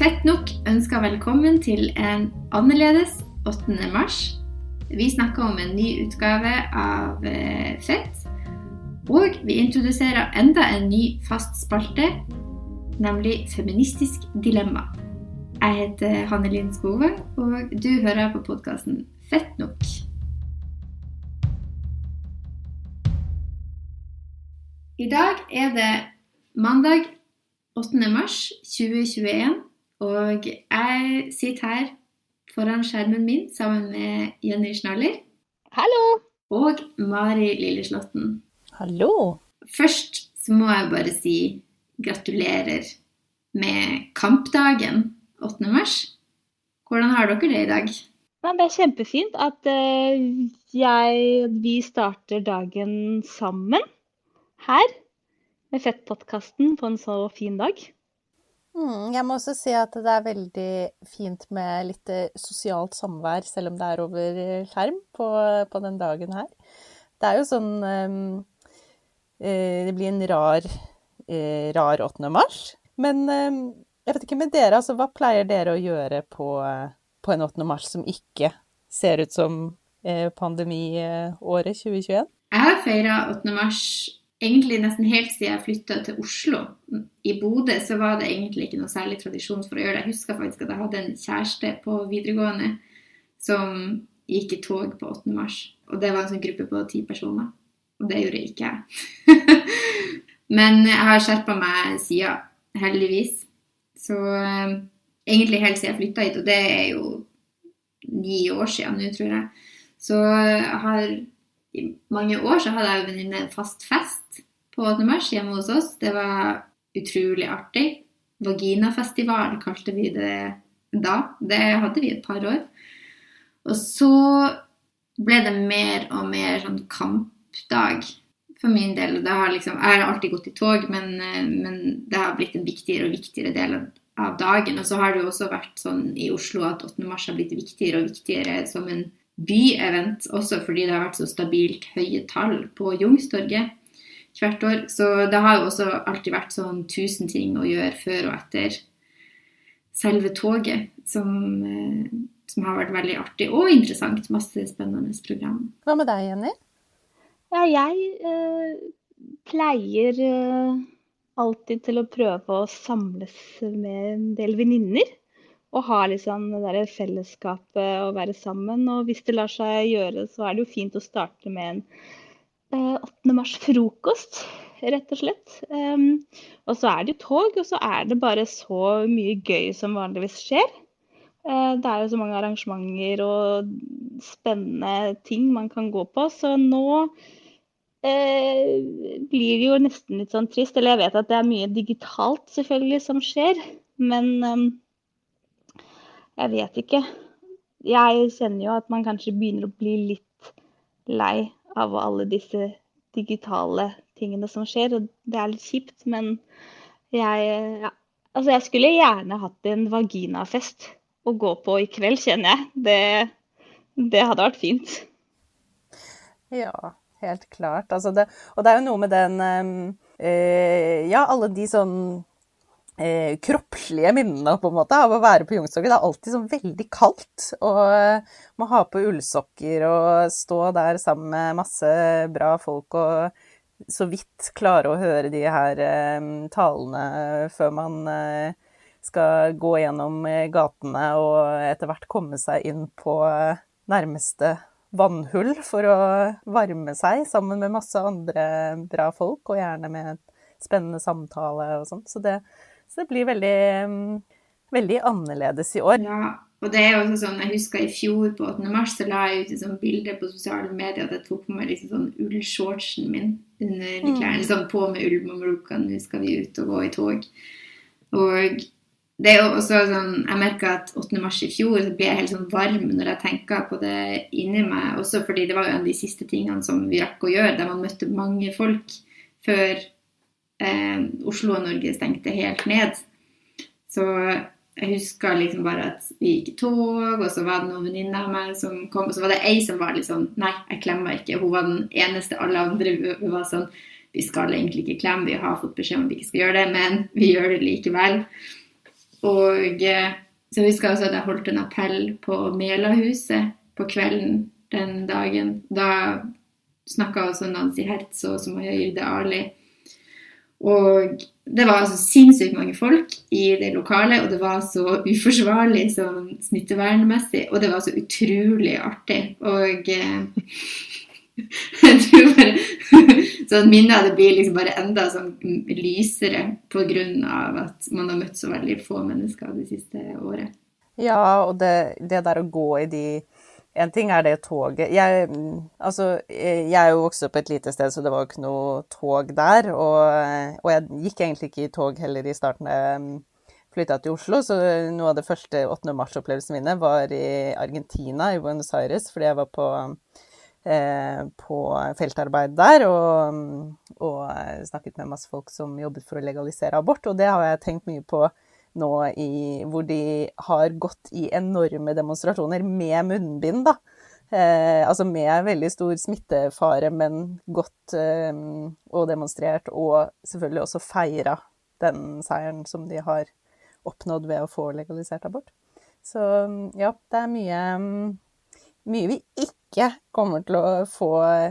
Fett nok ønsker velkommen til en annerledes 8. mars. Vi snakker om en ny utgave av eh, Fett. Og vi introduserer enda en ny fast spalte, nemlig Feministisk dilemma. Jeg heter Hanne Linn Skogvang, og du hører på podkasten Fett nok. I dag er det mandag 8. mars 2021. Og jeg sitter her foran skjermen min sammen med Jenny Schnaller. Hallo! Og Mari Lilleslåtten. Hallo! Først så må jeg bare si gratulerer med kampdagen 8. mars. Hvordan har dere det i dag? Det er kjempefint at uh, jeg, vi starter dagen sammen her med Fettpodkasten på en så fin dag. Mm, jeg må også si at det er veldig fint med litt eh, sosialt samvær, selv om det er over eh, skjerm på, på den dagen her. Det er jo sånn um, Det blir en rar, rar 8. mars. Men um, jeg vet ikke med dere, altså hva pleier dere å gjøre på, på en 8. mars som ikke ser ut som pandemiåret 2021? Jeg har feira 8. mars egentlig nesten helt siden jeg flytta til Oslo. I Bodø så var det egentlig ikke noe særlig tradisjon for å gjøre det. Jeg husker faktisk at jeg hadde en kjæreste på videregående som gikk i tog på 8. mars. Og det var en sånn gruppe på ti personer. Og det gjorde ikke jeg. Men jeg har skjerpa meg siden, heldigvis. Så eh, egentlig helt siden jeg flytta hit, og det er jo ni år siden nå, tror jeg. Så har i mange år så hadde jeg og venninne en fast fest på 8. mars hjemme hos oss. Det var utrolig artig. Vaginafestival kalte vi det da. Det hadde vi et par år. Og så ble det mer og mer sånn kampdag for min del. Har liksom, jeg har alltid gått i tog, men, men, det har blitt en viktigere og viktigere del av dagen. Og så har det jo også vært sånn i Oslo at 8. mars har blitt viktigere og viktigere som en byevent, også fordi det har vært så stabilt høye tall på Youngstorget hvert år. Så det har jo også alltid vært sånn tusen ting å gjøre før og etter selve toget, som, eh, som har vært veldig artig og interessant. Masse spennende program. Hva med deg, Jenny? Ja, jeg øh, pleier øh, alltid til å prøve å samles med en del venninner og ha liksom det der fellesskapet og være sammen. Og hvis det lar seg gjøre, så er det jo fint å starte med en eh, 8. mars-frokost, rett og slett. Um, og så er det jo tog, og så er det bare så mye gøy som vanligvis skjer. Uh, det er jo så mange arrangementer og spennende ting man kan gå på, så nå uh, blir det jo nesten litt sånn trist. Eller jeg vet at det er mye digitalt selvfølgelig som skjer, men um, jeg vet ikke. Jeg kjenner jo at man kanskje begynner å bli litt lei av alle disse digitale tingene som skjer, og det er litt kjipt, men jeg ja. Altså, jeg skulle gjerne hatt en vaginafest å gå på i kveld, kjenner jeg. Det, det hadde vært fint. Ja, helt klart. Altså det, og det er jo noe med den øh, Ja, alle de sånn eh, kroppslige minnene på en måte, av å være på Youngstorget. Det er alltid sånn veldig kaldt. Og må ha på ullsokker og stå der sammen med masse bra folk og så vidt klare å høre de her eh, talene før man eh, skal gå gjennom eh, gatene og etter hvert komme seg inn på eh, nærmeste vannhull for å varme seg sammen med masse andre bra folk, og gjerne med spennende samtale og sånt. Så det, så det blir veldig, mm, veldig annerledes i år. Ja, og det er jo også sånn, Jeg husker i fjor på 8. mars så la jeg ut et sånt bilde på sosiale medier at jeg tok på meg liksom sånn ullshortsen min under mm. klærne. Liksom på med ullmamluka, nå skal vi ut og gå i tog. Og det er jo også sånn, Jeg merka at 8. mars i fjor så ble jeg helt sånn varm når jeg tenker på det inni meg. Også fordi det var jo en av de siste tingene som vi rakk å gjøre, der man møtte mange folk før eh, Oslo og Norge stengte helt ned. Så jeg husker liksom bare at vi gikk i tog, og så var det noen venninner av meg som kom, og så var det ei som var litt sånn Nei, jeg klemmer ikke. Hun var den eneste. Alle andre var sånn Vi skal egentlig ikke klemme, vi har fått beskjed om vi ikke skal gjøre det, men vi gjør det likevel. Og eh, så jeg husker også at jeg holdt en appell på Melahuset på kvelden den dagen. Da snakka også Nancy Hertz og Sumaya Yrde Ali. Og det var altså sinnssykt mange folk i det lokalet, og det var så uforsvarlig sånn smittevernmessig, og det var så utrolig artig. Og eh, jeg tror bare sånn minnet av det blir liksom bare enda sånn lysere av at man har møtt så veldig få mennesker det siste året. Ja, og det, det der å gå i de en ting er det toget. Jeg, altså, jeg er jo vokst opp et lite sted, så det var jo ikke noe tog der. Og, og jeg gikk egentlig ikke i tog heller i starten da jeg flytta til Oslo. Så noe av det første 8. mars-opplevelsene mine var i Argentina, i Buenos Aires, fordi jeg var på, eh, på feltarbeid der og, og snakket med masse folk som jobbet for å legalisere abort. Og det har jeg tenkt mye på nå i, hvor de har gått i enorme demonstrasjoner med munnbind, da. Eh, altså med veldig stor smittefare, men godt eh, og demonstrert, og selvfølgelig også feira den seieren som de har oppnådd ved å få legalisert abort. Så ja, det er mye, mye vi ikke ikke kommer til å få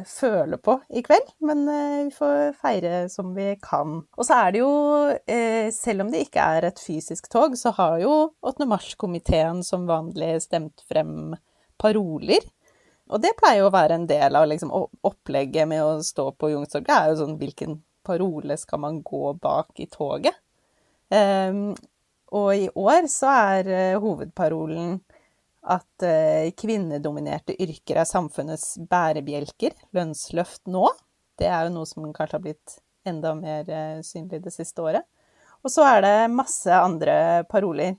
føle på i kveld, men eh, vi får feire som vi kan. Og så er det jo, eh, selv om det ikke er et fysisk tog, så har jo 8. mars-komiteen som vanlig stemt frem paroler. Og det pleier jo å være en del av liksom, opplegget med å stå på Youngstorget, er jo sånn hvilken parole skal man gå bak i toget? Um, og i år så er hovedparolen at eh, kvinnedominerte yrker er samfunnets bærebjelker. Lønnsløft nå. Det er jo noe som kanskje har blitt enda mer eh, synlig det siste året. Og så er det masse andre paroler.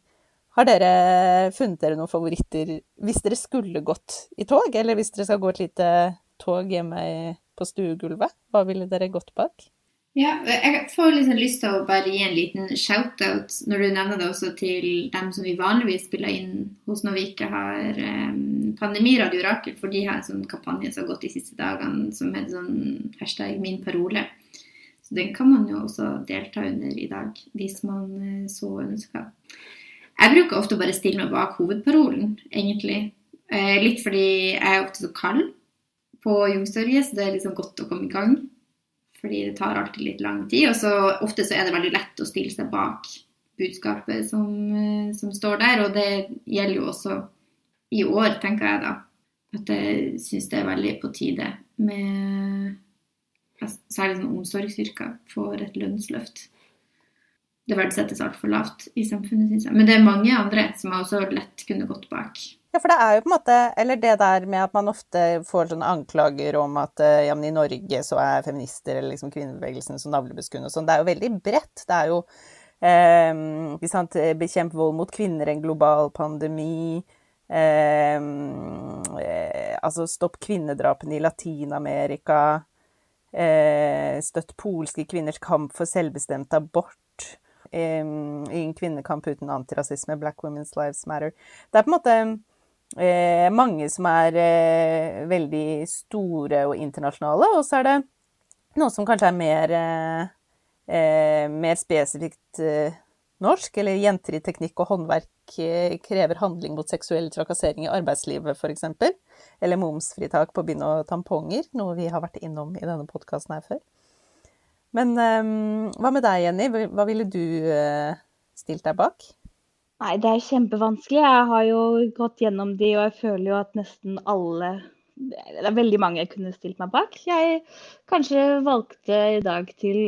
Har dere funnet dere noen favoritter hvis dere skulle gått i tog, eller hvis dere skal gå et lite tog hjemme på stuegulvet? Hva ville dere gått bak? Ja, jeg får liksom lyst til å bare gi en liten shout-out når du nevner det også til dem som vi vanligvis spiller inn hos når vi ikke har um, Pandemiradio Rakel, for de har en sånn kampanje som har gått de siste dagene som heter sånn hashtag min parole. Så den kan man jo også delta under i dag, hvis man uh, så ønsker. Jeg bruker ofte bare stille meg bak hovedparolen, egentlig. Uh, litt fordi jeg er ofte så kald på Youngstorget, så det er liksom godt å komme i gang fordi det tar alltid litt lang tid. Og så ofte så er det veldig lett å stille seg bak budskapet som, eh, som står der. Og det gjelder jo også i år, tenker jeg da. At jeg syns det er veldig på tide med Særlig sånn omsorgsyrker får et lønnsløft. Det verdsettes altfor lavt i samfunnet, syns jeg. Men det er mange andre som også lett kunne gått bak. Ja, for det er jo på en måte Eller det der med at man ofte får sånne anklager om at eh, ja, men i Norge så er feminister eller liksom kvinnebevegelsen så navlebeskuende og sånn. Det er jo veldig bredt. Det er jo eh, sant, Bekjemp vold mot kvinner, en global pandemi. Eh, eh, altså stopp kvinnedrapene i Latin-Amerika. Eh, støtt polske kvinners kamp for selvbestemt abort. Eh, ingen kvinnekamp uten antirasisme. Black Women's Lives Matter. Det er på en måte eh, mange som er eh, veldig store og internasjonale, og så er det noe som kanskje er mer, eh, eh mer spesifikt eh, norsk, eller jenter i teknikk og håndverk eh, krever handling mot seksuell trakassering i arbeidslivet, f.eks. Eller momsfritak på bind og tamponger, noe vi har vært innom i denne podkasten her før. Men hva med deg, Jenny? Hva ville du stilt deg bak? Nei, det er kjempevanskelig. Jeg har jo gått gjennom de, og jeg føler jo at nesten alle Det er veldig mange jeg kunne stilt meg bak. Jeg kanskje valgte i dag til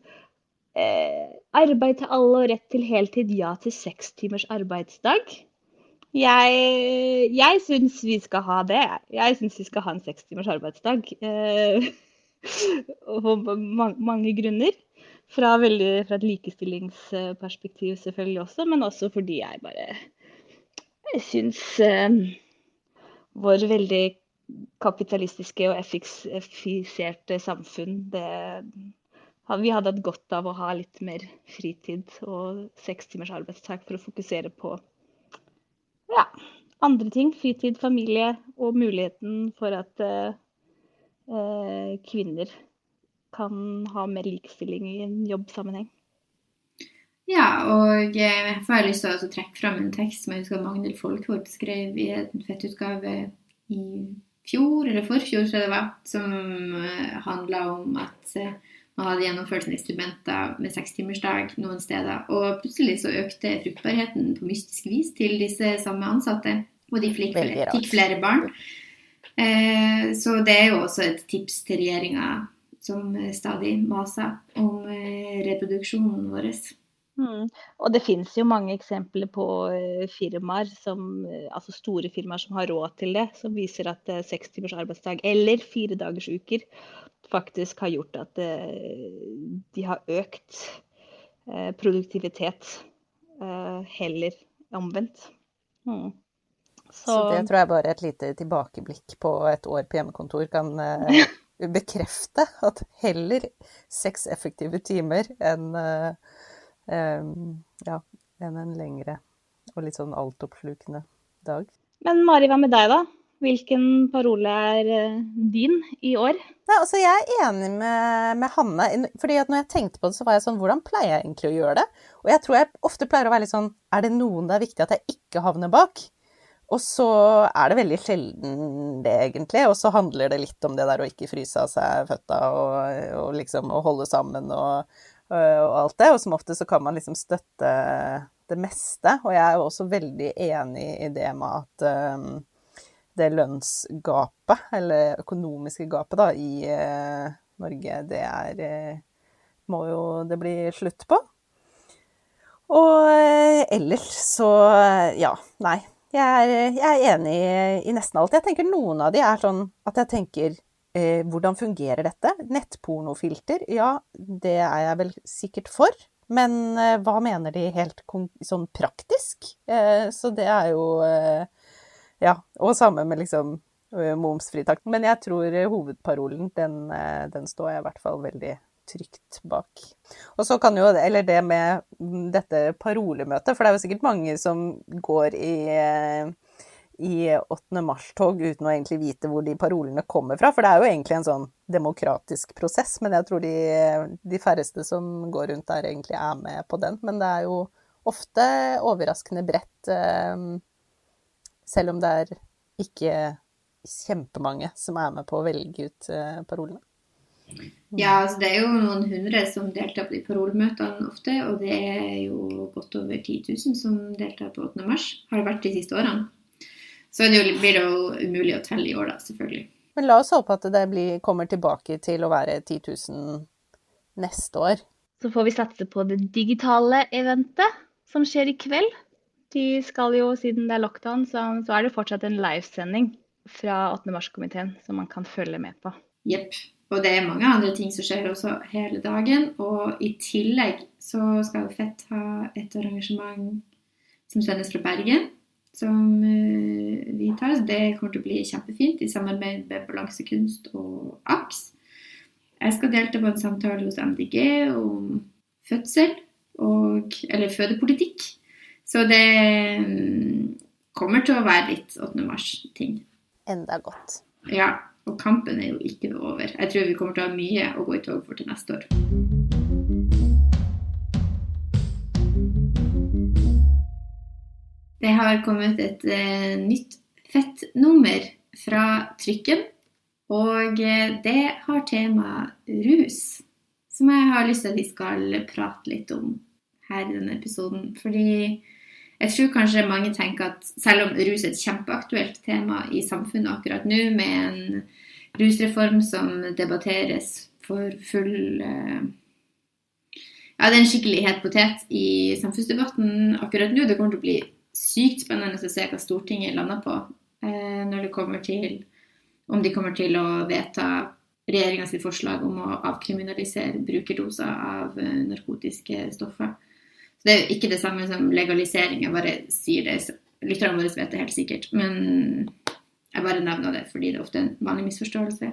eh, arbeid til alle og rett til heltid, ja til seks timers arbeidsdag. Jeg, jeg syns vi skal ha det. Jeg syns vi skal ha en seks timers arbeidsdag. Eh, og mange grunner. Fra, veldig, fra, et likestillingsperspektiv selvfølgelig også, men også fordi jeg bare Jeg syns eh, vår veldig kapitalistiske og effiserte samfunn det, Vi hadde hatt godt av å ha litt mer fritid og seks timers arbeidstak for å fokusere på ja, andre ting. Fritid, familie og muligheten for at eh, eh kvinner kan ha mer likestilling i en jobbsammenheng. Ja, og jeg får lyst til å trekke fram en tekst som jeg husker Magnhild Folkvord skrev i en fettutgave i fjor, eller forfjor, tror jeg det var, som handla om at man hadde gjennomført sine instrumenter med sekstimersdag noen steder, og plutselig så økte fruktbarheten på mystisk vis til disse samme ansatte, og de fikk flere, fikk flere barn. Eh, så det er jo også et tips til regjeringa som stadig maser om eh, reproduksjonen vår. Mm. Og det finnes jo mange eksempler på uh, firmaer, som, altså store firmaer som har råd til det, som viser at seks timers arbeidsdag eller fire dagers uker faktisk har gjort at de har økt produktivitet, heller omvendt. Mm. Så... Så... det tror jeg bare et lite tilbakeblikk på et år på hjemmekontor kan bekrefte. At heller seks effektive timer enn Ehm, ja, enn en lengre og litt sånn altoppslukende dag. Men Mari, hva med deg, da? Hvilken parole er eh, din i år? Nei, altså jeg er enig med, med, Hanne. fordi at når jeg tenkte på det, så var jeg sånn Hvordan pleier jeg egentlig å gjøre det? Og jeg tror jeg ofte pleier å være litt sånn Er det noen det er viktig at jeg ikke havner bak? Og så er det veldig sjelden det, egentlig. Og så handler det litt om det der å ikke fryse av seg føtta og, og liksom å holde sammen og, Eh, og alt det. Og som ofte så kan man liksom støtte det meste. Og jeg er jo også veldig enig i det med at um, det lønnsgapet, eller økonomiske gapet, da, i uh, Norge, det er Må jo det bli slutt på. Og ellers så Ja, nei. Jeg er, jeg er enig i, nesten alt. Jeg tenker noen av de er sånn at jeg tenker Eh, hvordan fungerer dette? Nettpornofilter, ja, det er jeg vel sikkert for. Men eh, hva mener de helt sånn praktisk? Eh, så det er jo eh, Ja, og samme med liksom eh, momsfritak. Men jeg tror hovedparolen, den, eh, den, står jeg i hvert fall veldig trygt bak. Og så kan jo, eller det med dette parolemøtet, for det er jo sikkert mange som går i i 8. mars-tog uten å egentlig vite hvor de parolene kommer fra. For det er jo egentlig en sånn demokratisk prosess, men jeg tror de, de færreste som går rundt der, egentlig er med på den. Men det er jo ofte overraskende bredt, eh, selv om det er ikke kjempemange som er med på å velge ut eh, parolene. Ja, altså det er jo noen hundre som deltar på de parolemøtene ofte, og det er jo godt over 10 000 som deltar på 8. mars. Har det vært de siste årene. Så det blir det jo umulig å telle i år, da, selvfølgelig. Men la oss håpe at det blir, kommer tilbake til å være 10 000 neste år. Så får vi satse på det digitale eventet som skjer i kveld. De skal jo, siden det er lockdown, så, så er det fortsatt en livesending fra 8. mars-komiteen som man kan følge med på. Jepp. Og det er mange andre ting som skjer også hele dagen. Og i tillegg så skal Fett ha et arrangement som sendes fra Bergen som eh, vi tar. Det kommer til å bli kjempefint i samarbeid med Balansekunst og AKS. Jeg skal delta på en samtale hos MDG om fødsel og Eller fødepolitikk. Så det mm, kommer til å være litt 8. mars-ting. Enda godt. Ja. Og kampen er jo ikke over. Jeg tror vi kommer til å ha mye å gå i tog for til neste år. Det har kommet et eh, nytt fettnummer fra Trykken. Og eh, det har tema rus, som jeg har lyst til at vi skal prate litt om her i denne episoden. Fordi jeg tror kanskje mange tenker at selv om rus er et kjempeaktuelt tema i samfunnet akkurat nå, med en rusreform som debatteres for full eh, Ja, det er en skikkelig het potet i samfunnsdebatten akkurat nå. Det kommer til å bli sykt spennende å se hva Stortinget lander på eh, når det kommer til om de kommer til å vedta regjeringas forslag om å avkriminalisere brukerdoser av eh, narkotiske stoffer. Så Det er jo ikke det samme som legalisering, jeg bare sier det. Lytterne våre vet det helt sikkert. Men jeg bare nevner det fordi det er ofte en vanlig misforståelse.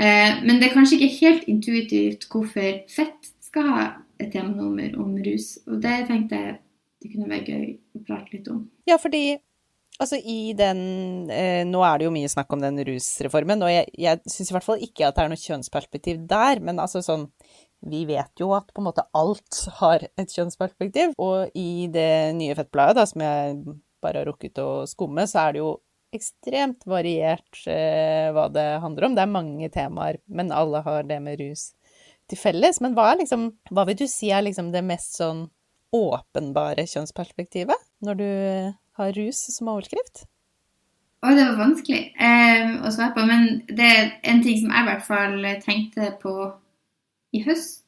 Eh, men det er kanskje ikke helt intuitivt hvorfor fett skal ha et temanummer om rus. Og det tenkte jeg det kunne være gøy å prate litt om. Ja, fordi altså i den eh, Nå er det jo mye snakk om den rusreformen, og jeg, jeg syns i hvert fall ikke at det er noe kjønnsperspektiv der, men altså sånn vi vet jo at på en måte alt har et kjønnsperspektiv. Og i det nye Fettbladet, da, som jeg bare har rukket å skumme, så er det jo ekstremt variert eh, hva det handler om. Det er mange temaer, men alle har det med rus til felles. Men hva, liksom, hva vil du si er liksom det mest sånn åpenbare kjønnsperspektivet når du har rus som overskrift? Å, det var vanskelig eh, å svare på. Men det er en ting som jeg i hvert fall tenkte på i høst.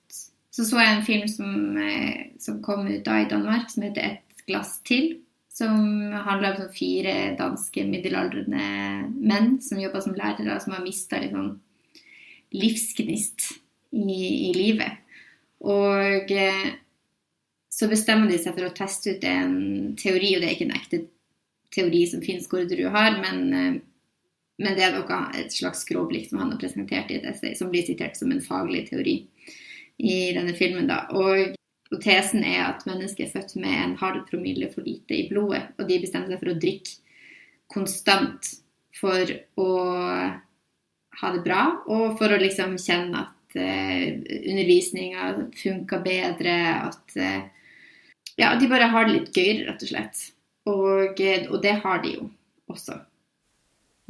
Så så jeg en film som, eh, som kom ut da i Danmark, som heter 'Et glass til'. Som handler om sånn fire danske middelaldrende menn som jobber som lærere, som har mista liksom livsgnist i, i livet. Og eh, så bestemmer de seg for å teste ut en teori, og det er ikke en ekte teori som Finn Skårderud har, men, eh, men, det er noe, et slags skråblikk som han har presentert i et essay, som blir sitert som en faglig teori i denne filmen. da, og og tesen er at mennesket er født med en halv promille for lite i blodet, og de bestemmer seg for å drikke konstant for å ha det bra, og for å liksom kjenne at uh, undervisninga funker bedre, at uh, Ja, de bare har det litt gøyere, rett og slett. Og, eh, og, det har de jo også.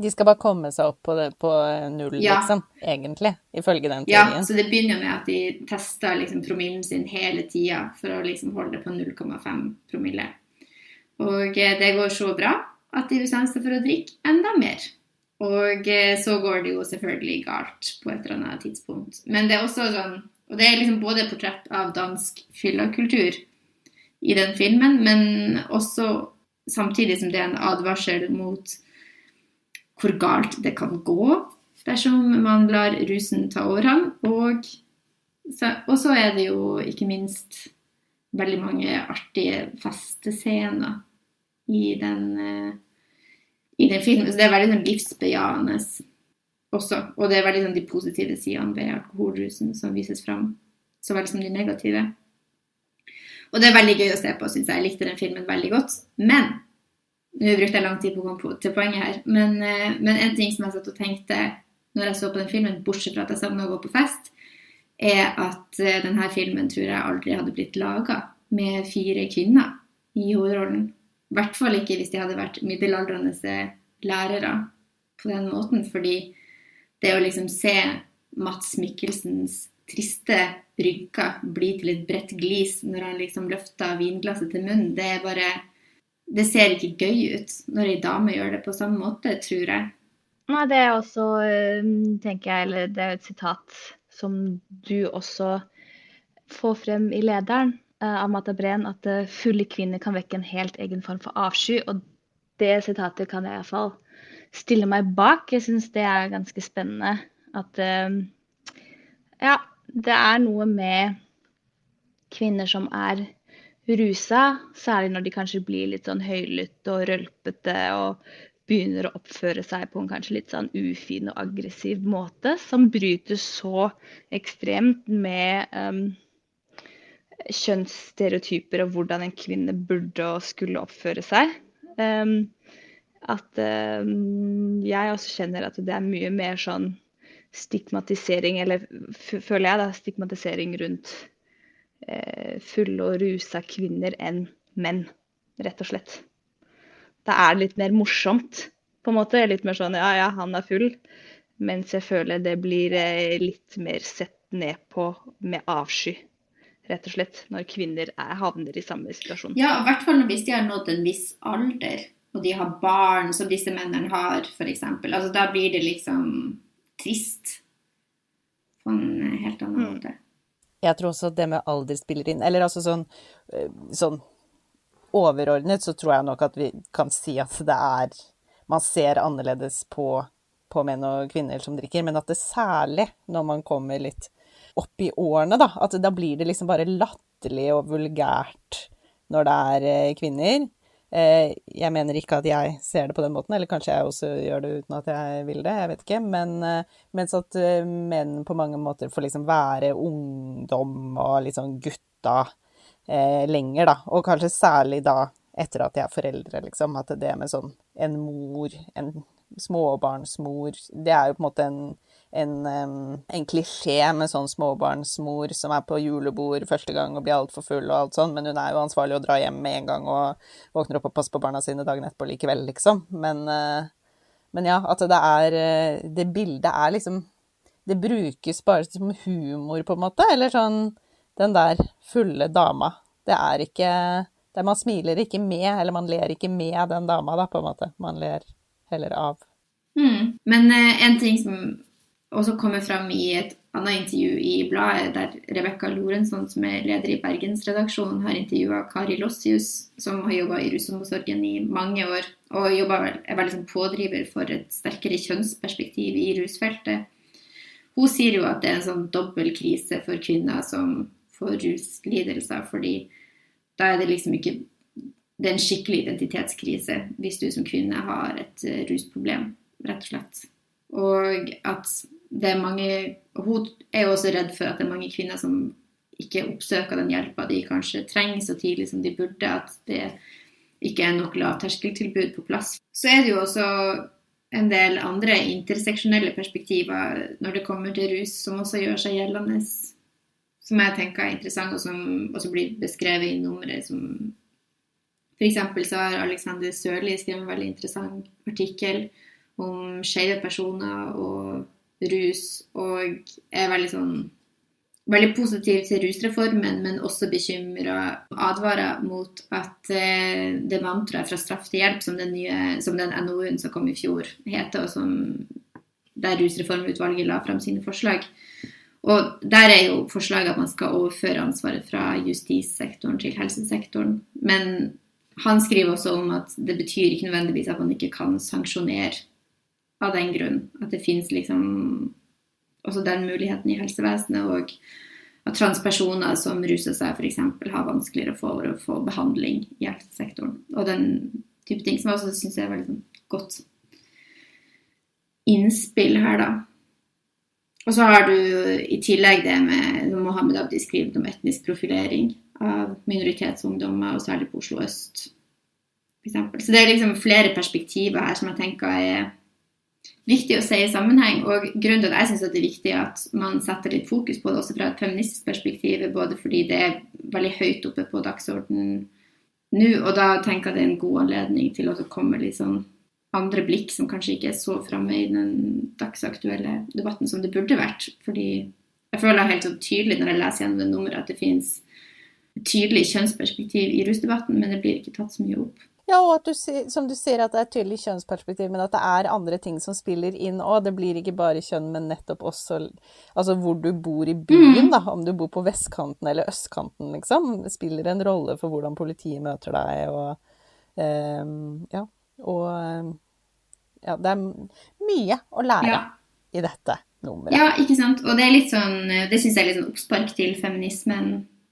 De skal bare komme seg opp på, det, på null, ja. liksom, egentlig, ifølge den teorien. Ja, så det begynner med at de tester liksom promillen sin hele tida for å liksom holde det på 0,5 promille. Og eh, det går så bra at de bestemmer seg for å drikke enda mer. Og eh, så går det jo selvfølgelig galt på et eller annet tidspunkt. Men det er også sånn Og det er liksom både portrett av dansk fyllakultur i den filmen, men også samtidig som det er en advarsel mot hvor galt det kan gå dersom man lar rusen ta overhånd. Og og så er det jo ikke minst veldig mange artige festescener i den, uh, i den filmen. Så det er veldig sånn livsbejaende også. Og det er veldig sånn de positive sidene ved alkoholrusen som vises fram, så vel som de negative. Og det er veldig gøy å se på, syns jeg. Jeg likte den filmen veldig godt. Men Nå brukte jeg lang tid på å komme til poenget her. Men, eh, men, en ting som jeg satt og tenkte når jeg så på den filmen, bortsett fra at jeg savna å gå på fest, er at eh, denne filmen tror jeg aldri hadde blitt laga med fire kvinner i hovedrollen. I hvert fall ikke hvis de hadde vært middelaldrende lærere på den måten. Fordi det å liksom se Mats Mikkelsens triste rynker bli til et bredt glis når han liksom løfter vinglasset til munnen. Det er bare Det ser ikke gøy ut når ei dame gjør det på samme måte, tror jeg. Nei, det er også, eh, tenker jeg, eller det er et sitat som du også får frem i lederen eh, av Mata Breen, at eh, fulle kvinner kan vekke en helt egen form for avsky. Og det sitatet kan jeg iallfall stille meg bak. Jeg syns det er ganske spennende at ja, det er noe med kvinner som er rusa, særlig når de kanskje blir litt sånn høylytte og rølpete og begynner å oppføre seg på en kanskje litt sånn ufin og aggressiv måte, som bryter så ekstremt med um, kjønnsstereotyper og hvordan en kvinne burde og skulle oppføre seg. Um, at um, jeg også kjenner at det er mye mer sånn stigmatisering, eller føler jeg da, stigmatisering rundt fulle og rusa kvinner enn menn, rett og slett. Da er det litt mer morsomt, på en måte. Litt mer sånn ja, ja, han er full. Mens jeg føler det blir eh, litt mer sett ned på med avsky, rett og slett. Når kvinner er, havner i samme situasjon. Ja, i hvert fall hvis de har nådd en viss alder, og de har barn som disse mennene har, f.eks. Altså, da blir det liksom trist på en helt annen mm. Jeg tror også det med alder spiller inn. Eller altså sånn, eh, sånn overordnet så tror jeg nok at vi kan si at det er Man ser annerledes på, på menn og kvinner som drikker, men at det særlig når man kommer litt opp i årene, da, at da blir det liksom bare latterlig og vulgært når det er eh, kvinner. Eh, jeg mener ikke at jeg ser det på den måten, eller kanskje jeg også gjør det uten at jeg vil det, jeg vet ikke. Men eh, mens at eh, menn på mange måter får liksom være ungdom og liksom gutta eh, lenger, da. Og kanskje særlig da etter at de er foreldre, liksom. At det med sånn en mor, en småbarnsmor, det er jo på en måte en, en, en klisjé med sånn småbarnsmor som er på julebord første gang og blir altfor full og alt sånn, men hun er jo ansvarlig å dra hjem med en gang og våkner opp og passer på barna sine dagen etterpå likevel, liksom. Men, men ja, at det er Det bildet er liksom Det brukes bare som humor, på en måte, eller sånn Den der fulle dama. Det er ikke det Man smiler ikke med, eller man ler ikke med den dama, da, på en måte. Man ler heller av. Mm. Men eh, en ting som også kommer fram i et annet intervju i bladet, der Rebekka Lorenzon, som er leder i Bergensredaksjonen, har intervjua Kari Lossius, som har jobba i rusomsorgen i mange år, og vel, er veldig som pådriver for et sterkere kjønnsperspektiv i rusfeltet. Hun sier jo at det er en sånn dobbel krise for kvinner som får ruslidelser, fordi da er det liksom ikke det er en skikkelig identitetskrise hvis du som kvinne har et eh, rusproblem, rett og slett. Og at det er mange Hun er jo også redd for at det er mange kvinner som ikke oppsøker den hjelpa de kanskje trenger så tidlig som de burde. At det ikke er nok lavterskeltilbud på plass. Så er det jo også en del andre interseksjonelle perspektiver når det kommer til rus, som også gjør seg gjeldende. Som jeg tenker er interessant, og som også blir beskrevet i nummeret som F.eks. så har Alexander Sørli skrevet en veldig interessant artikkel om skeive personer og rus, og er veldig sånn veldig positiv til rusreformen, men også bekymra advarer mot at eh, det mantraet fra straff til hjelp, som den, nye, som den NOU-en som kom i fjor, heter, og som, der Rusreformutvalget la fram sine forslag. Og Der er jo forslaget at man skal overføre ansvaret fra justissektoren til helsesektoren. Men han skriver også om at det betyr ikke nødvendigvis at man ikke kan sanksjonere av den grunn. At det fins liksom også den muligheten i helsevesenet. Og at transpersoner som ruser seg f.eks. har vanskeligere for å få behandling i helsesektoren. Og den type ting som jeg også syns er veldig sånn godt innspill her, da. Og så har du i tillegg det med Mohammed Abdi skrevet om etnisk profilering av minoritetsungdommer, og særlig på Oslo øst. f.eks. Så det er liksom flere perspektiver her som jeg tenker er viktig å se i sammenheng. Og grunnen til at jeg syns det er viktig at man setter litt fokus på det, også fra et feministisk perspektiv, både fordi det er veldig høyt oppe på dagsordenen nå, og da tenker jeg det er en god anledning til å komme litt sånn andre blikk som kanskje ikke er så framme i den dagsaktuelle debatten som det burde vært. Fordi jeg føler helt så tydelig når jeg leser gjennom det nummeret at det finnes tydelig kjønnsperspektiv i rusdebatten, men det blir ikke tatt så mye opp. Ja, og at du, som du sier, at det er et tydelig kjønnsperspektiv, men at det er andre ting som spiller inn òg. Det blir ikke bare kjønn, men nettopp også altså hvor du bor i byen, mm. da. Om du bor på vestkanten eller østkanten, liksom. Det spiller en rolle for hvordan politiet møter deg, og um, Ja. Og um, ja, det er mye å lære ja. i dette nummeret. Ja, ikke sant. Og det er litt sånn Det syns jeg er litt sånn oppspark til feminismen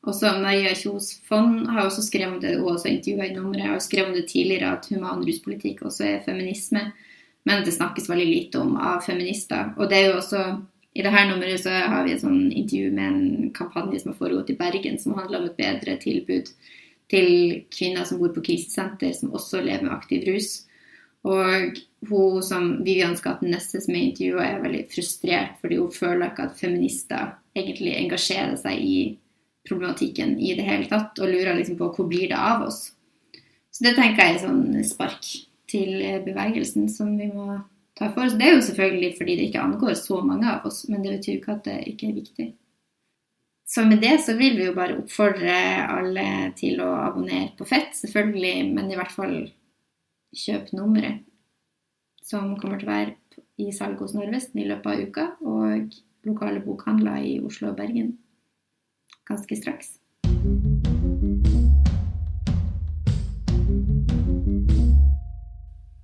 også Maria Kjos Fonn har også skrevet om det, hun også intervjua i nummeret, har skrevet om det tidligere at human ruspolitikk også er feminisme, men det snakkes veldig lite om av feminister. Og det er jo også i dette nummeret så har vi et sånn intervju med en kampanje som har foregått i Bergen, som handler om et bedre tilbud til kvinner som bor på krisesenter, som også lever med aktiv rus. Og hun som Vivian Skatten-Nesse som er intervjua, er veldig frustrert fordi hun føler ikke at feminister egentlig engasjerer seg i problematikken i det hele tatt, og lurer liksom på hvor blir det av oss. Så det tenker jeg er sånn spark til bevegelsen som vi må ta for oss. Det er jo selvfølgelig fordi det ikke angår så mange av oss, men det betyr ikke at det ikke er viktig. Så med det så vil vi jo bare oppfordre alle til å abonnere på Fett, selvfølgelig, men i hvert fall kjøp nummeret, som kommer til å være i salg hos Narvesen i løpet av uka, og lokale bokhandler i Oslo og Bergen ganske straks.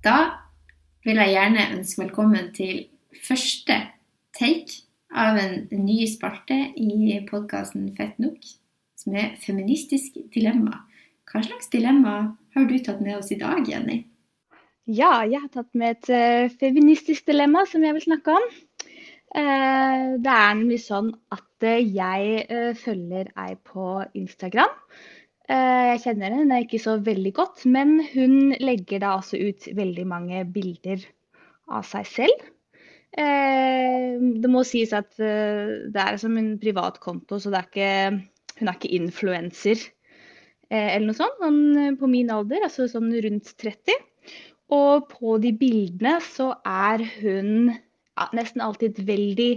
Da vil jeg gjerne ønske velkommen til første take av en ny spalte i podkasten Fett nok, som er Feministisk dilemma. Hva slags dilemma har du tatt med oss i dag, Jenny? Ja, jeg har tatt med et uh, feministisk dilemma som jeg vil snakke om. Uh, det er nemlig sånn at jeg uh, følger ei på Instagram. Uh, jeg kjenner henne ikke så veldig godt, men hun legger da altså ut veldig mange bilder av seg selv. Eh, det må sies at eh, det er som en privat konto, så er ikke, hun er ikke influenser eh, eller noe sånt. Sånn, eh, på min alder, altså sånn rundt 30. Og på de bildene så er hun ja, nesten alltid veldig,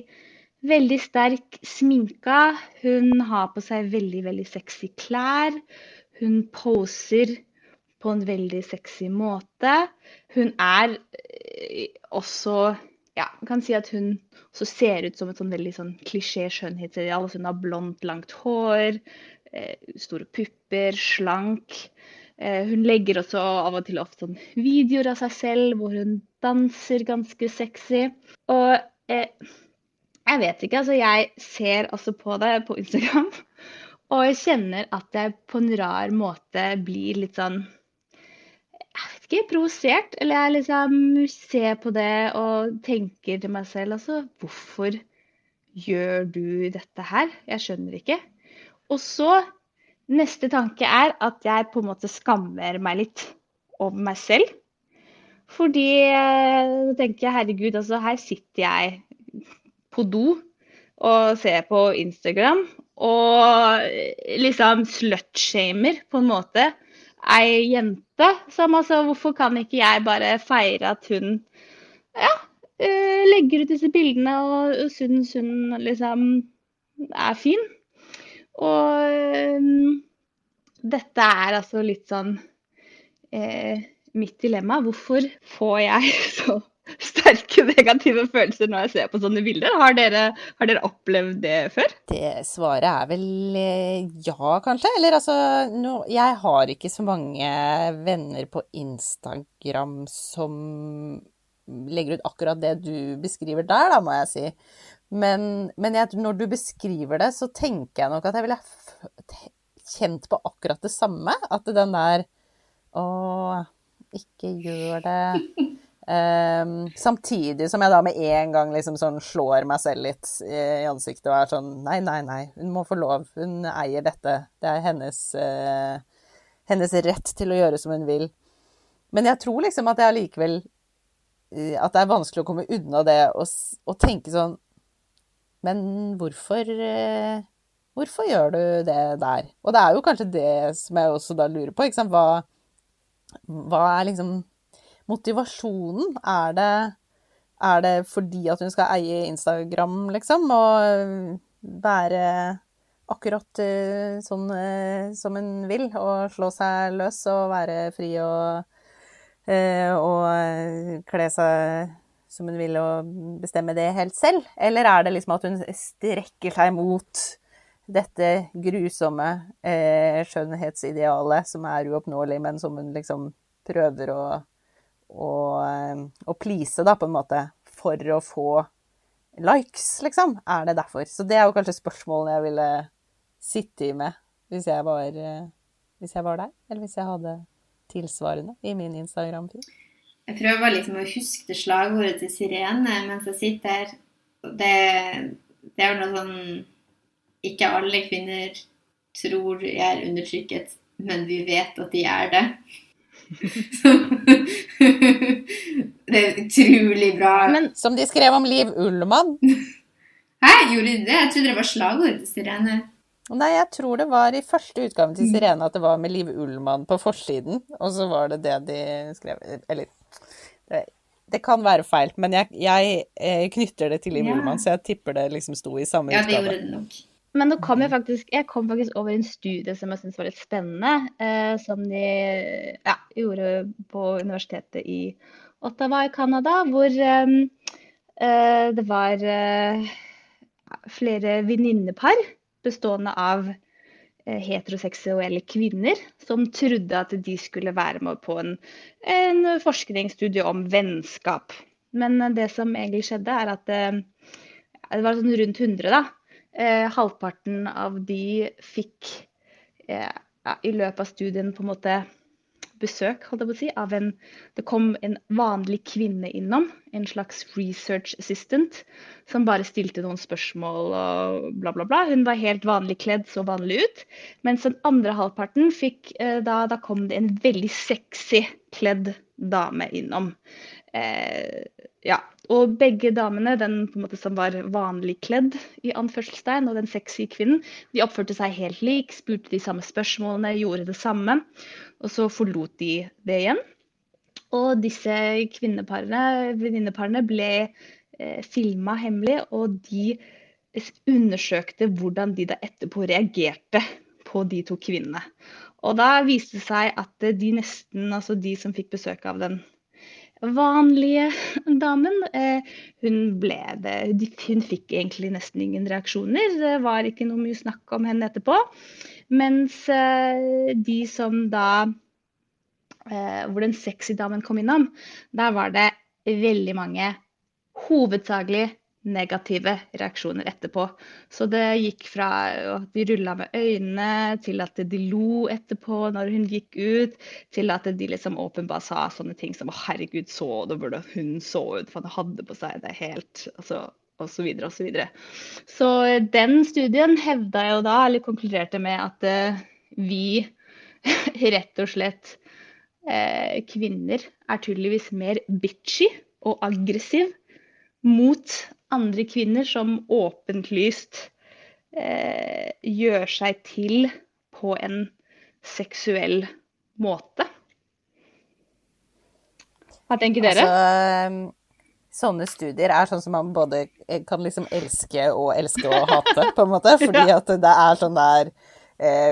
veldig sterk sminka. Hun har på seg veldig, veldig sexy klær. Hun poser på en veldig sexy måte. Hun er eh, også ja, man kan si at hun også ser ut som et sånn veldig sånn klisjé skjønnhetsideal. Altså hun har blondt, langt hår, eh, store pupper, slank. Eh, hun legger også av og til ofte sånn videoer av seg selv hvor hun danser ganske sexy. Og eh, jeg vet ikke, altså jeg ser altså på det på Instagram, og jeg kjenner at jeg på en rar måte blir litt sånn jeg vet ikke, provosert. Eller jeg liksom ser på det og tenker til meg selv altså Hvorfor gjør du dette her? Jeg skjønner ikke. Og så Neste tanke er at jeg på en måte skammer meg litt over meg selv. Fordi da tenker jeg herregud, altså her sitter jeg på do og ser på Instagram og liksom slutshamer på en måte ei jente som altså Hvorfor kan ikke jeg bare feire at hun ja, eh, legger ut disse bildene og, syns hun liksom er fin? Og um, dette er altså litt sånn eh, mitt dilemma. Hvorfor får jeg så sterke negative følelser når jeg ser på sånne bilder? Har dere, har dere opplevd det før? Det svaret er vel eh, ja, kanskje. Eller altså no, Jeg har ikke så mange venner på Instagram som legger ut akkurat det du beskriver der, da, må jeg si. Men, men jeg, når du beskriver det, så tenker jeg nok at jeg ville kjent på akkurat det samme. At den der Å, ikke gjør det. Um, samtidig som jeg da med en gang liksom sånn slår meg selv litt i ansiktet og er sånn Nei, nei, nei, hun må få lov. Hun eier dette. Det er hennes, uh, hennes rett til å gjøre som hun vil. Men jeg tror liksom at jeg allikevel uh, At det er vanskelig å komme unna det og, og tenke sånn Men hvorfor uh, Hvorfor gjør du det der? Og det er jo kanskje det som jeg også da lurer på. Ikke sant? Hva, hva er liksom motivasjonen? Er det, er det fordi at hun skal eie Instagram, liksom? Og være akkurat uh, sånn uh, som hun vil, og slå seg løs og være fri og, uh, og kle seg som hun vil og bestemme det helt selv? Eller er det liksom at hun strekker seg mot dette grusomme eh, skjønnhetsidealet som er uoppnåelig, men som hun liksom prøver å å, eh, å please, da, på en måte, for å få likes, liksom? Er det derfor? Så det er jo kanskje spørsmålene jeg ville sitte i med hvis jeg var, eh, hvis jeg var der, eller hvis jeg hadde tilsvarende i min Instagram-feed. Jeg prøver liksom å huske det slagordet til Sirene mens jeg sitter her. Det, det er jo noe sånn Ikke alle kvinner tror jeg er undertrykket, men vi vet at de er det. det er utrolig bra. Men, som de skrev om Liv Ullmann. Hæ, gjorde de det? Jeg trodde det var slagordet til Sirene. Nei, jeg tror det var i første utgave til Sirene at det var med Liv Ullmann på forsiden. Og så var det det de skrev Eller det, det kan være feil, men jeg, jeg, jeg eh, knytter det til Liv ja. Ullmann, så jeg tipper det liksom sto i samme utgave. Ja, det gjorde det nok. Men nå kom jeg faktisk, jeg kom faktisk over en studie som jeg syntes var litt spennende. Eh, som de ja, gjorde på universitetet i Ottawa i Canada. Hvor eh, eh, det var eh, flere venninnepar bestående av eh, heteroseksuelle kvinner som trodde at de skulle være med på en, en forskningsstudie om vennskap. Men det som egentlig skjedde, er at eh, det var sånn rundt 100 da, Eh, halvparten av de fikk eh, ja, i løpet av studien på en måte besøk holdt jeg på å si, av en Det kom en vanlig kvinne innom, en slags research assistant, som bare stilte noen spørsmål og bla, bla, bla. Hun var helt vanlig kledd, så vanlig ut. Mens den andre halvparten fikk eh, da, da kom det en veldig sexy kledd dame innom. Eh, ja. Og begge damene, den på en måte som var vanlig kledd, i anførselstegn, og den sexy kvinnen, de oppførte seg helt lik, spurte de samme spørsmålene, gjorde det samme. Og så forlot de det igjen. Og disse kvinneparene, venninneparene, ble eh, filma hemmelig, og de undersøkte hvordan de da etterpå reagerte på de to kvinnene. Og da viste det seg at de nesten, altså de som fikk besøk av den vanlige damen. Eh, hun ble det Hun fikk egentlig nesten ingen reaksjoner. Det var ikke noe mye snakk om henne etterpå. Mens eh, de som da eh, Hvor den sexy damen kom innom, der var det veldig mange hovedsakelig negative reaksjoner etterpå. Så det gikk fra at de rulla med øynene, til at de lo etterpå når hun gikk ut, til at de liksom åpenbart sa sånne ting som herregud, så du hvordan hun så ut', for han hadde på seg det helt altså, og så videre og så videre. Så den studien hevda jo da, eller konkluderte med at uh, vi rett og slett uh, kvinner er tydeligvis mer bitchy og aggressiv mot andre kvinner som åpenlyst eh, gjør seg til på en seksuell måte. Hva tenker dere? Altså, sånne studier er sånn som man både kan liksom elske og elske og hate, på en måte. Fordi at det er sånn der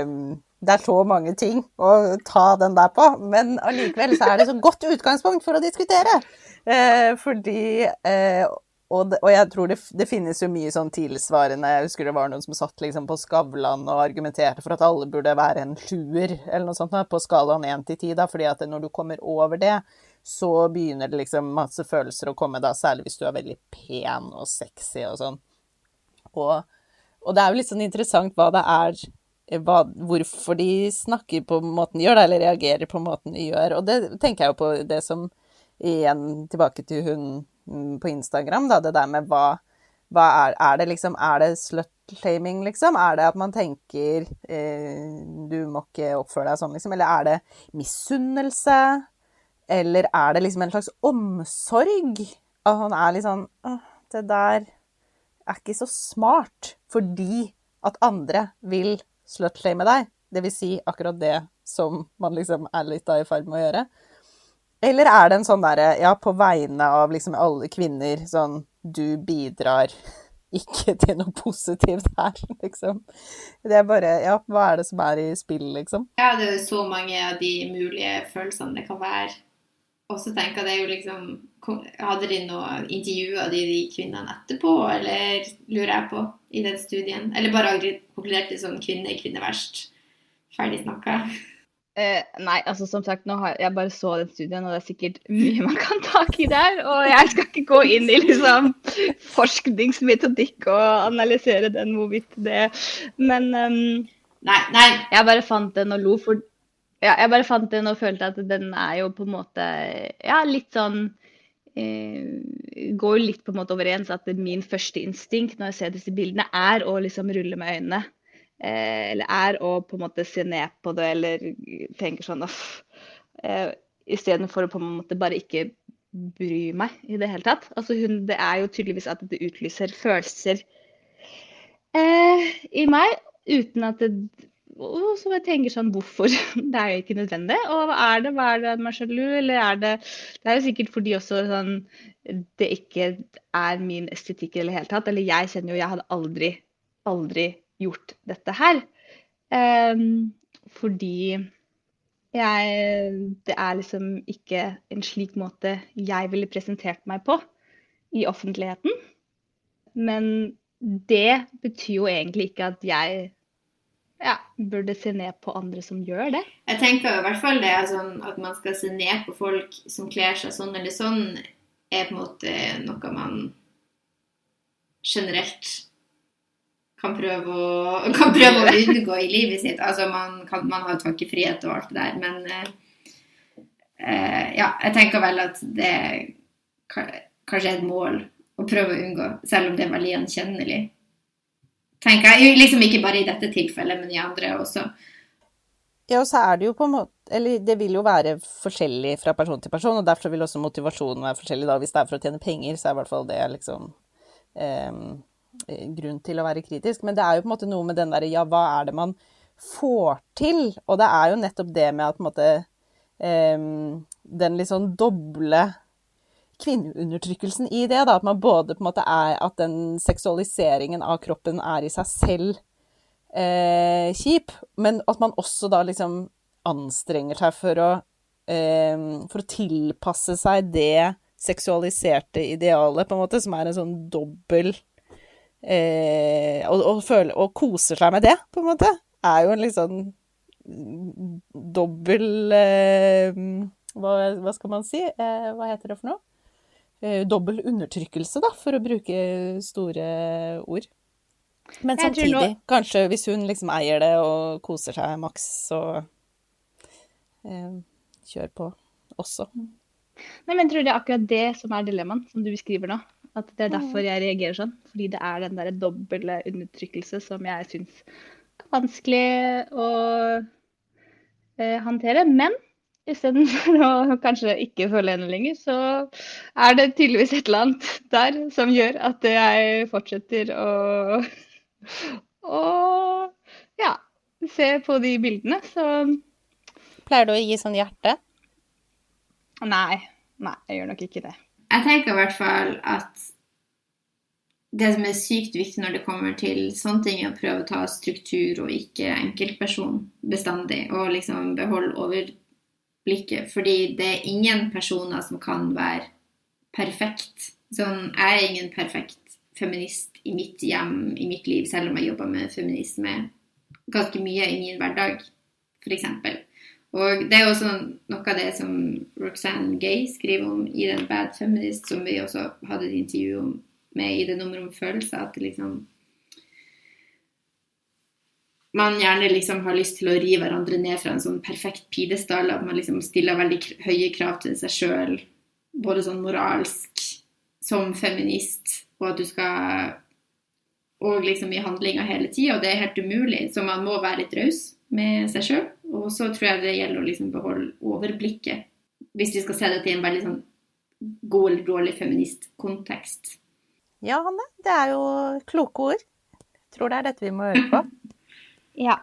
um, Det er så mange ting å ta den der på. Men allikevel så er det så godt utgangspunkt for å diskutere. Uh, fordi uh, og, det, og, jeg tror det, det, finnes jo mye sånn tilsvarende Jeg husker det var noen som satt liksom på Skavlan og argumenterte for at alle burde være en sjuer, eller noe sånt, på skalaen én til ti. Fordi at når du kommer over det, så begynner det liksom masse følelser å komme, da, særlig hvis du er veldig pen og sexy og sånn. Og, og det er jo litt sånn interessant hva det er hva, hvorfor de snakker på måten de gjør, eller reagerer på måten de gjør. Og det tenker jeg jo på det som Igjen tilbake til hun på Instagram, da, det der med hva, hva er, er, det liksom Er det slut-shaming, liksom? Er det at man tenker eh, du må ikke oppføre deg sånn, liksom? Eller er det misunnelse? Eller er det liksom en slags omsorg? At han er litt sånn det der er ikke så smart fordi at andre vil slut-shame deg. Det vil si akkurat det som man liksom er litt i ferd med å gjøre. Eller er det en sånn derre Ja, på vegne av liksom alle kvinner, sånn Du bidrar ikke til noe positivt her, liksom. Det er bare Ja, hva er det som er i spill, liksom? Ja, det er så mange av de mulige følelsene det kan være. Og så tenker jeg det er jo liksom Hadde de noe intervjua de, de kvinnene etterpå, eller lurer jeg på, i den studien? Eller bare konkluderte som kvinne, kvinne verst? Ferdig snakka? Eh, nei, altså som sagt, nå har jeg bare så den studien, og det er sikkert mye man kan tak i der. Og jeg skal ikke gå inn i liksom forskningsmetodikk og analysere den hvorvidt det Men um, nei, nei. jeg bare fant den og lo, for ja, jeg bare fant den og følte at den er jo på en måte ja, litt sånn eh, Går litt på en måte overens at min første instinkt når jeg ser disse bildene, er å liksom rulle med øynene. Eh, eller er og på en måte se ned på det eller tenker sånn uff. Eh, Istedenfor å på en måte bare ikke bry meg i det hele tatt. Altså hun, det er jo tydeligvis at det utlyser følelser eh, i meg uten at det så jeg tenker sånn, hvorfor? Det er jo ikke nødvendig. Og hva er det? Hva er det man sjalu, eller er det Det er jo sikkert fordi også sånn det ikke er min estetikk i det hele tatt. Eller jeg kjenner jo Jeg hadde aldri, aldri gjort dette her. Um, fordi jeg Det er liksom ikke en slik måte jeg ville presentert meg på i offentligheten. Men det betyr jo egentlig ikke at jeg ja, burde se ned på andre som gjør det. Jeg tenker i hvert fall det sånn at man skal se ned på folk som kler seg sånn eller sånn, er på en måte noe man generelt kan prøve å, kan prøve å unngå i livet sitt. Altså man, kan, man har tankefrihet og alt det der, men eh, ja, jeg tenker vel at det kanskje er et mål å prøve å unngå, selv om det er veldig gjenkjennelig. Tenker jeg, liksom Ikke bare i dette tilfellet, men i andre også. Ja, og så er det jo på en måte Eller det vil jo være forskjellig fra person til person, og derfor vil også motivasjonen være forskjellig. da. Hvis det er for å tjene penger, så er i hvert fall det liksom eh, grunn til å være kritisk. Men det er jo på en måte noe med den derre ja, hva er det man får til? Og det er jo nettopp det med at på en måte eh, Den litt sånn doble kvinneundertrykkelsen i det, da. At man både på en måte er At den seksualiseringen av kroppen er i seg selv eh, kjip, men at man også da liksom anstrenger seg for å eh, For å tilpasse seg det seksualiserte idealet, på en måte, som er en sånn dobbel eh, og, og, føler, og, koser seg med det, på en måte, er jo en litt sånn dobbel eh, hva, hva, skal man si? Eh, hva heter det for noe? Eh, dobbel undertrykkelse, da, for å bruke store ord. Men samtidig, nå... kanskje hvis hun liksom eier det og koser seg maks, så eh, kjør på også. Nei, men jeg tror det er akkurat det som er dilemmaet, som du beskriver nå. At det er derfor jeg reagerer sånn. Fordi det er den derre doble undertrykkelse som jeg syns er vanskelig å eh, håndtere. Men istedenfor å kanskje ikke føle henne lenger, så er det tydeligvis et eller annet der som gjør at jeg fortsetter å, å ja, se på de bildene. Så Pleier du å gi sånn hjerte? Nei. Nei, jeg gjør nok ikke det. Jeg tenker i hvert fall at det som er sykt viktig når det kommer til sånne ting, er å prøve å ta struktur og ikke enkeltperson bestandig, og liksom beholde overblikket. Fordi det er ingen personer som kan være perfekt. Sånn, jeg er ingen perfekt feminist i mitt hjem, i mitt liv, selv om jeg jobber med feminisme ganske mye i min hverdag, f.eks. Og det er også noe av det som Roxanne Gay skriver om i den Bad Feminist, som vi også hadde et intervju med i det nummeret om følelser, at liksom man gjerne liksom har lyst til å ri hverandre ned fra en sånn perfekt pidestall. At man liksom stiller veldig høye krav til seg sjøl, både sånn moralsk som feminist, og at du skal Og liksom i handlinga hele tida, og det er helt umulig. Så man må være litt raus med seg sjøl. Og så tror jeg det gjelder å liksom beholde overblikket, hvis vi skal se det til en veldig sånn god eller dårlig feministkontekst. Ja, Hanne, det er jo kloke ord. Jeg tror det er dette vi må høre på. ja.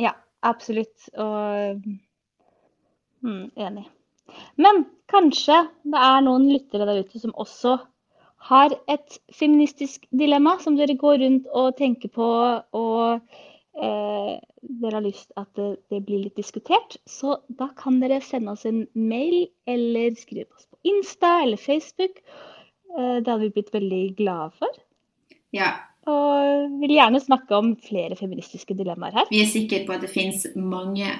Ja, absolutt. Og mm, enig. Men kanskje det er noen lyttere der ute som også har et feministisk dilemma som dere går rundt og tenker på og eh, dere har lyst at det, det, blir litt diskutert, så da kan dere sende oss en mail eller skrive oss på Insta eller Facebook. Eh, det hadde vi blitt veldig glade for. Ja. Og vil gjerne snakke om flere feministiske dilemmaer her. Vi er sikre på at det finnes mange.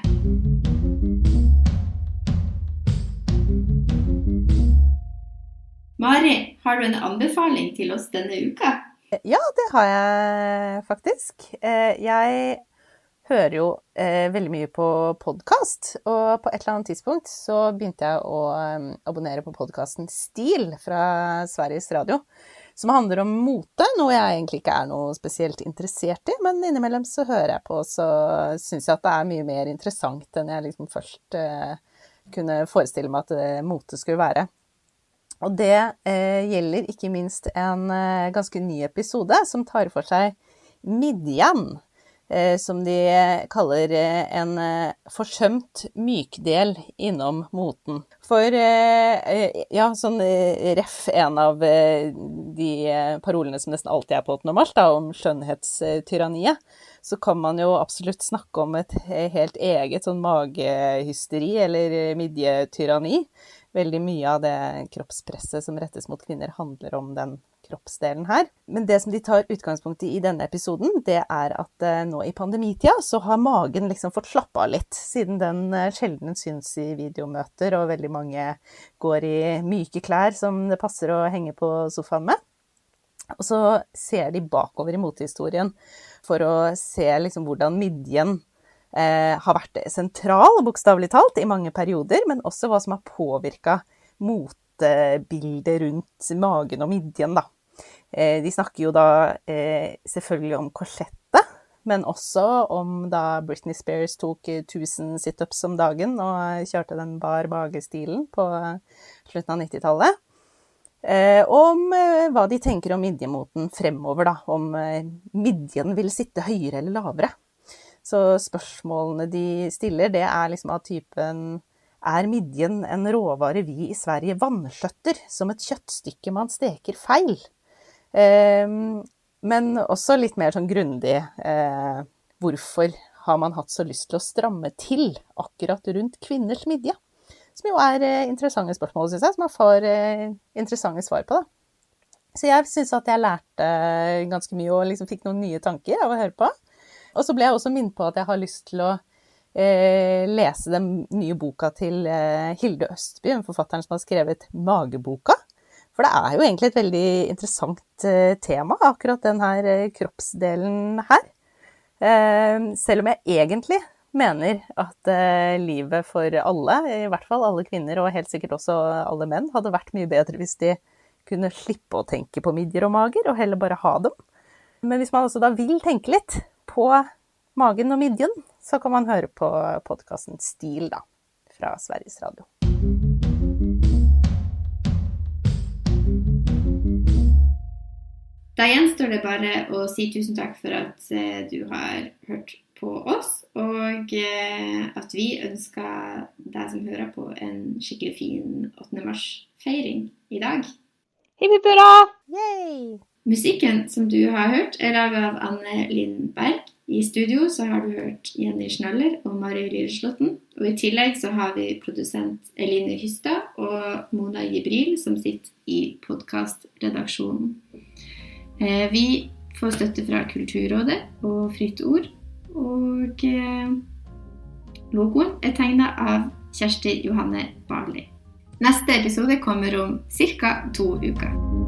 Mari, har du en anbefaling til oss denne uka? Ja, det har jeg faktisk. Eh, jeg hører jo eh, veldig mye på podkast, og på et eller annet tidspunkt så begynte jeg å eh, abonnere på podkasten Stil fra Sveriges Radio. Som handler om mote, noe jeg egentlig ikke er noe spesielt interessert i. Men innimellom så hører jeg på, så syns jeg at det er mye mer interessant enn jeg liksom først kunne forestille meg at mote skulle være. Og det eh, gjelder ikke minst en eh, ganske ny episode som tar for seg midjen, Eh, som de kaller eh, en eh, forsømt mykdel innom moten. For eh, ja, sånn ref en av de parolene som nesten alltid er på 8. mars, da, om skjønnhetstyranniet, så kan man jo absolutt snakke om et helt eget sånn magehysteri eller midjetyranni veldig mye av det kroppspresset som rettes mot kvinner, handler om den kroppsdelen her. Men det som de tar utgangspunkt i i denne episoden, det er at eh, nå i pandemitida så har magen liksom fått slappe av litt, siden den eh, sjelden syns i videomøter, og veldig mange går i myke klær som det passer å henge på sofaen med. Og så ser de bakover i motehistorien for å se liksom hvordan midjen eh, har vært sentral, bokstavelig talt, i mange perioder, men også hva som har påvirka motebildet rundt magen og midjen, da. Eh, de snakker jo da eh, selvfølgelig om korsettet, men også om da Britney Spears tok 1000 situps om dagen og kjørte den bar mage-stilen på slutten av 90-tallet. Eh, om eh, hva de tenker om midjemoten fremover, da. Om eh, midjen vil sitte høyere eller lavere. Så spørsmålene de stiller, det er liksom av typen Er midjen en råvare vi i Sverige vanskjøtter som et kjøttstykke man steker feil? Eh, men også litt mer sånn grundig eh, Hvorfor har man hatt så lyst til å stramme til akkurat rundt kvinners midje? Som jo er eh, interessante spørsmål, syns jeg, som man får eh, interessante svar på. da. Så jeg syns at jeg lærte ganske mye og liksom fikk noen nye tanker av å høre på. Og så ble jeg også minnet på at jeg har lyst til å eh, lese den nye boka til eh, Hilde Østby, en forfatteren som har skrevet 'Mageboka'. For det er jo egentlig et veldig interessant eh, tema, akkurat den her eh, kroppsdelen her. selv om jeg egentlig mener at eh, livet for alle, i hvert fall alle kvinner og helt sikkert også alle menn, hadde vært mye bedre hvis de kunne slippe å tenke på midjer og mager, og heller bare ha dem. Men hvis man også da vil tenke litt på magen og midjen, så kan man høre på podkasten Stil, da, fra Sveriges Radio. Da gjenstår det bare å si tusen takk for at eh, du har hørt på oss. Og eh, at vi ønsker deg som hører på, en skikkelig fin 8. mars-feiring i dag. Hipp hipp hurra! Musikken som du har hørt, er laget av Anne Lindberg. I studio så har du hørt Jenny Schnaller og Mari Lilleslåtten. Og i tillegg så har vi produsent Eline Hystad og Mona Jibril som sitter i podkastredaksjonen. Eh, vi får støtte fra Kulturrådet og Fritt Ord. Og eh, logoen er tegna av Kjersti Johanne Barli. Neste episode kommer om ca. to uker.